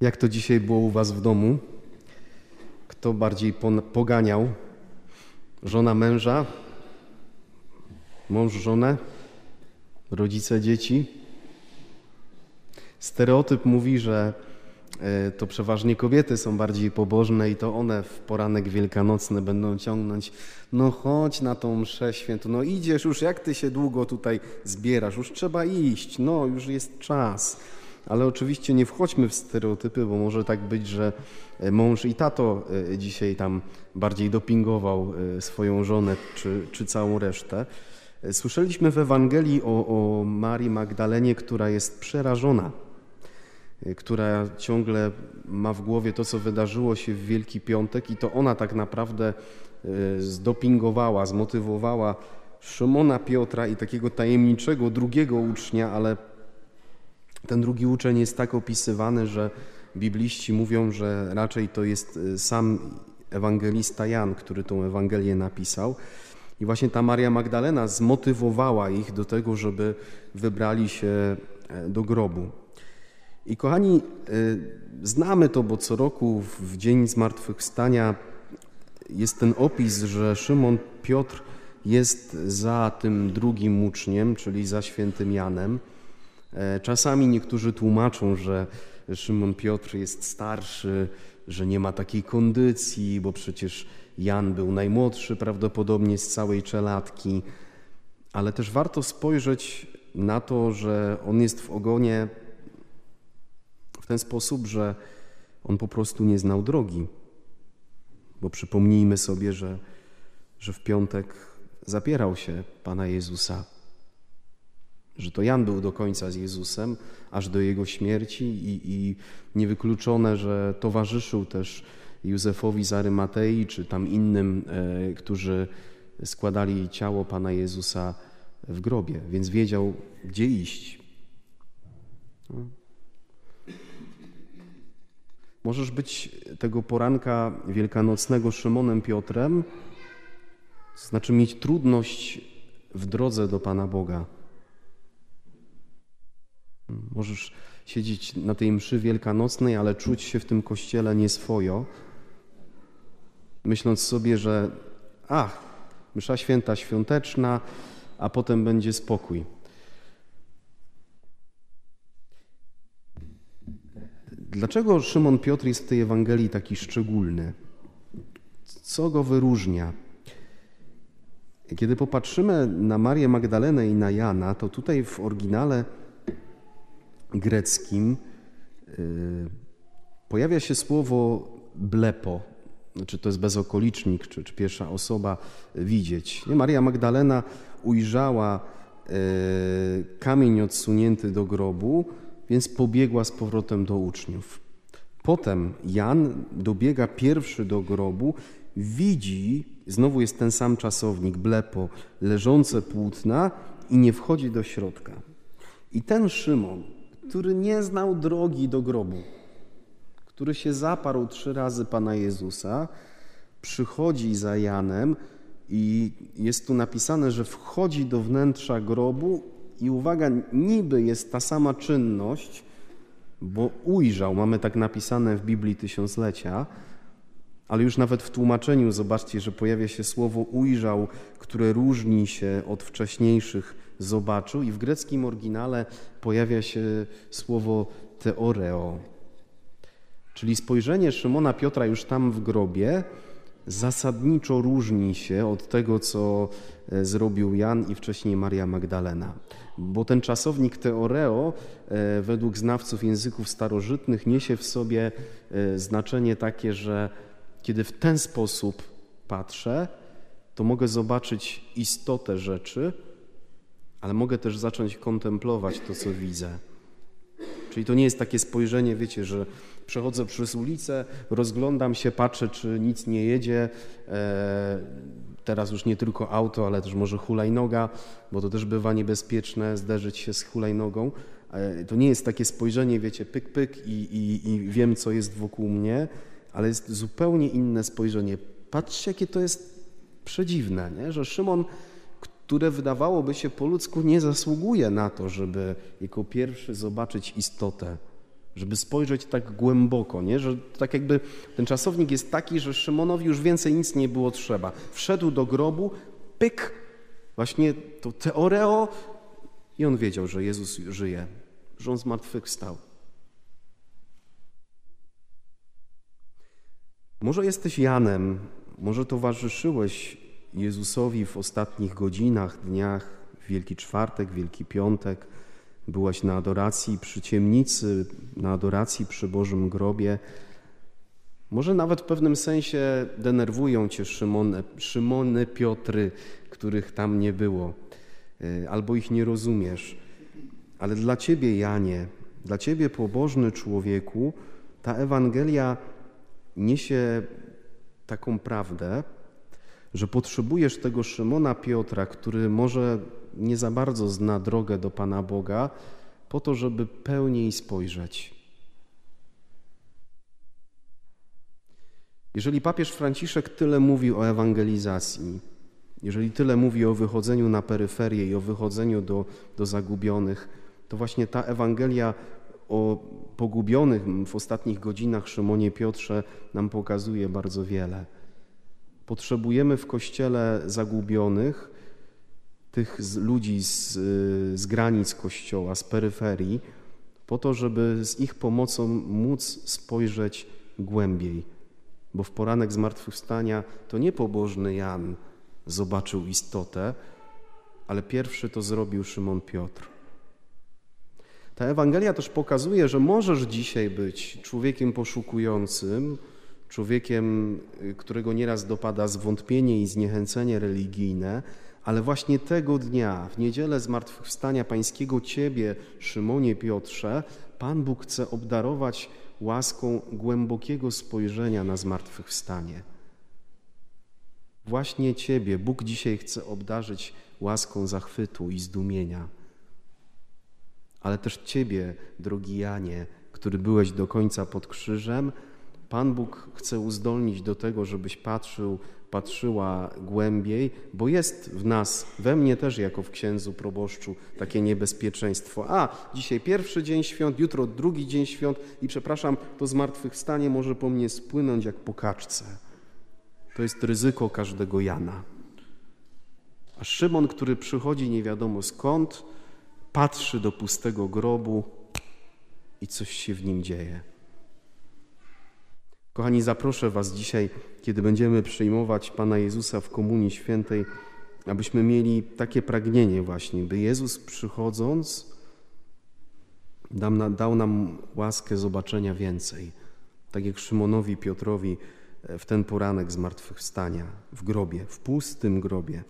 Jak to dzisiaj było u Was w domu? Kto bardziej poganiał? Żona męża? Mąż żonę? Rodzice dzieci? Stereotyp mówi, że e, to przeważnie kobiety są bardziej pobożne i to one w poranek wielkanocny będą ciągnąć no chodź na tą mszę świętą, no idziesz już, jak ty się długo tutaj zbierasz, już trzeba iść, no już jest czas. Ale oczywiście nie wchodźmy w stereotypy, bo może tak być, że e, mąż i tato e, dzisiaj tam bardziej dopingował swoją żonę czy, czy całą resztę. Słyszeliśmy w Ewangelii o, o Marii Magdalenie, która jest przerażona która ciągle ma w głowie to, co wydarzyło się w Wielki Piątek, i to ona tak naprawdę zdopingowała, zmotywowała Szymona Piotra i takiego tajemniczego drugiego ucznia, ale ten drugi uczeń jest tak opisywany, że bibliści mówią, że raczej to jest y, sam ewangelista Jan, który tą Ewangelię napisał. I właśnie ta Maria Magdalena zmotywowała ich do tego, żeby wybrali się e, do grobu. I kochani, y, znamy to, bo co roku w Dzień Zmartwychwstania jest ten opis, że Szymon Piotr jest za tym drugim uczniem, czyli za świętym Janem. E, czasami niektórzy tłumaczą, że Szymon Piotr jest starszy, że nie ma takiej kondycji, bo przecież Jan był najmłodszy prawdopodobnie z całej czeladki. Ale też warto spojrzeć na to, że on jest w ogonie ten sposób, że on po prostu nie znał drogi. Bo przypomnijmy sobie, że, że w piątek zapierał się Pana Jezusa, że to Jan był do końca z Jezusem, aż do jego śmierci i, i niewykluczone, że towarzyszył też Józefowi z Arymatei, czy tam innym, e, którzy składali ciało Pana Jezusa w grobie, więc wiedział, gdzie iść. No. Możesz być tego poranka wielkanocnego Szymonem Piotrem, znaczy mieć trudność w drodze do Pana Boga. Możesz siedzieć na tej mszy wielkanocnej, ale czuć się w tym kościele nieswojo, myśląc sobie, że ach, msza święta świąteczna, a potem będzie spokój. Dlaczego Szymon Piotr jest w tej Ewangelii taki szczególny? Co go wyróżnia? Kiedy popatrzymy na Marię Magdalenę i na Jana, to tutaj w oryginale greckim yy, pojawia się słowo blepo, czy to jest bezokolicznik, czy, czy pierwsza osoba widzieć. Nie? Maria Magdalena ujrzała yy, kamień odsunięty do grobu, więc pobiegła z powrotem do uczniów. Potem Jan dobiega pierwszy do grobu, widzi, znowu jest ten sam czasownik, blepo, leżące płótna i nie wchodzi do środka. I ten Szymon, który nie znał drogi do grobu, który się zaparł trzy razy Pana Jezusa, przychodzi za Janem i jest tu napisane, że wchodzi do wnętrza grobu i uwaga, niby jest ta sama czynność, bo ujrzał, mamy tak napisane w Biblii Tysiąclecia, ale już nawet w tłumaczeniu zobaczcie, że pojawia się słowo ujrzał, które różni się od wcześniejszych zobaczył i w greckim oryginale pojawia się słowo teoreo. Czyli spojrzenie Szymona Piotra już tam w grobie zasadniczo różni się od tego, co e, zrobił Jan i wcześniej Maria Magdalena. Bo ten czasownik teoreo e, według znawców języków starożytnych niesie w sobie e, znaczenie takie, że kiedy w ten sposób patrzę, to mogę zobaczyć istotę rzeczy, ale mogę też zacząć kontemplować to, co widzę. Czyli to nie jest takie spojrzenie, wiecie, że przechodzę przez ulicę, rozglądam się, patrzę, czy nic nie jedzie. E, teraz już nie tylko auto, ale też może hulajnoga, bo to też bywa niebezpieczne zderzyć się z hulajnogą. E, to nie jest takie spojrzenie, wiecie, pyk, pyk i, i, i wiem, co jest wokół mnie, ale jest zupełnie inne spojrzenie. Patrzcie, jakie to jest przedziwne, nie? że Szymon, które wydawałoby się po ludzku nie zasługuje na to, żeby jako pierwszy zobaczyć istotę żeby spojrzeć tak głęboko, nie? że tak jakby ten czasownik jest taki, że Szymonowi już więcej nic nie było trzeba. Wszedł do grobu, pyk, właśnie to teoreo i on wiedział, że Jezus żyje, że on zmartwychwstał. Może jesteś Janem, może towarzyszyłeś Jezusowi w ostatnich godzinach, dniach, Wielki Czwartek, Wielki Piątek, byłaś na adoracji przy ciemnicy, na adoracji przy Bożym grobie. Może nawet w pewnym sensie denerwują cię Szymone, Szymony Piotry, których tam nie było, y, albo ich nie rozumiesz. Ale dla ciebie, Janie, dla ciebie, pobożny człowieku, ta Ewangelia niesie taką prawdę, że potrzebujesz tego Szymona Piotra, który może nie za bardzo zna drogę do Pana Boga, po to, żeby pełniej spojrzeć. Jeżeli papież Franciszek tyle mówi o ewangelizacji, jeżeli tyle mówi o wychodzeniu na peryferię i o wychodzeniu do, do zagubionych, to właśnie ta Ewangelia o pogubionych w ostatnich godzinach Szymonie Piotrze nam pokazuje bardzo wiele. Potrzebujemy w Kościele zagubionych, tych ludzi z, z granic Kościoła, z peryferii, po to, żeby z ich pomocą móc spojrzeć głębiej. Bo w poranek zmartwychwstania to nie pobożny Jan zobaczył istotę, ale pierwszy to zrobił Szymon Piotr. Ta Ewangelia też pokazuje, że możesz dzisiaj być człowiekiem poszukującym, człowiekiem, y, którego nieraz dopada zwątpienie i zniechęcenie religijne, ale właśnie tego dnia, w niedzielę Zmartwychwstania Pańskiego Ciebie, Szymonie Piotrze, Pan Bóg chce obdarować łaską głębokiego spojrzenia na zmartwychwstanie. Właśnie Ciebie Bóg dzisiaj chce obdarzyć łaską zachwytu i zdumienia. Ale też Ciebie, drogi Janie, który byłeś do końca pod krzyżem, Pan Bóg chce uzdolnić do tego, żebyś patrzył, patrzyła głębiej, bo jest w nas, we mnie też jako w księdzu proboszczu takie niebezpieczeństwo. A, dzisiaj pierwszy dzień świąt, jutro drugi dzień świąt i przepraszam, to zmartwychwstanie może po mnie spłynąć jak po kaczce. To jest ryzyko każdego Jana. A Szymon, który przychodzi nie wiadomo skąd, patrzy do pustego grobu i coś się w nim dzieje. Kochani, zaproszę Was dzisiaj, kiedy będziemy przyjmować Pana Jezusa w Komunii Świętej, abyśmy mieli takie pragnienie właśnie, by Jezus przychodząc dał nam łaskę zobaczenia więcej. Tak jak Szymonowi Piotrowi e, w ten poranek zmartwychwstania w grobie, w pustym grobie.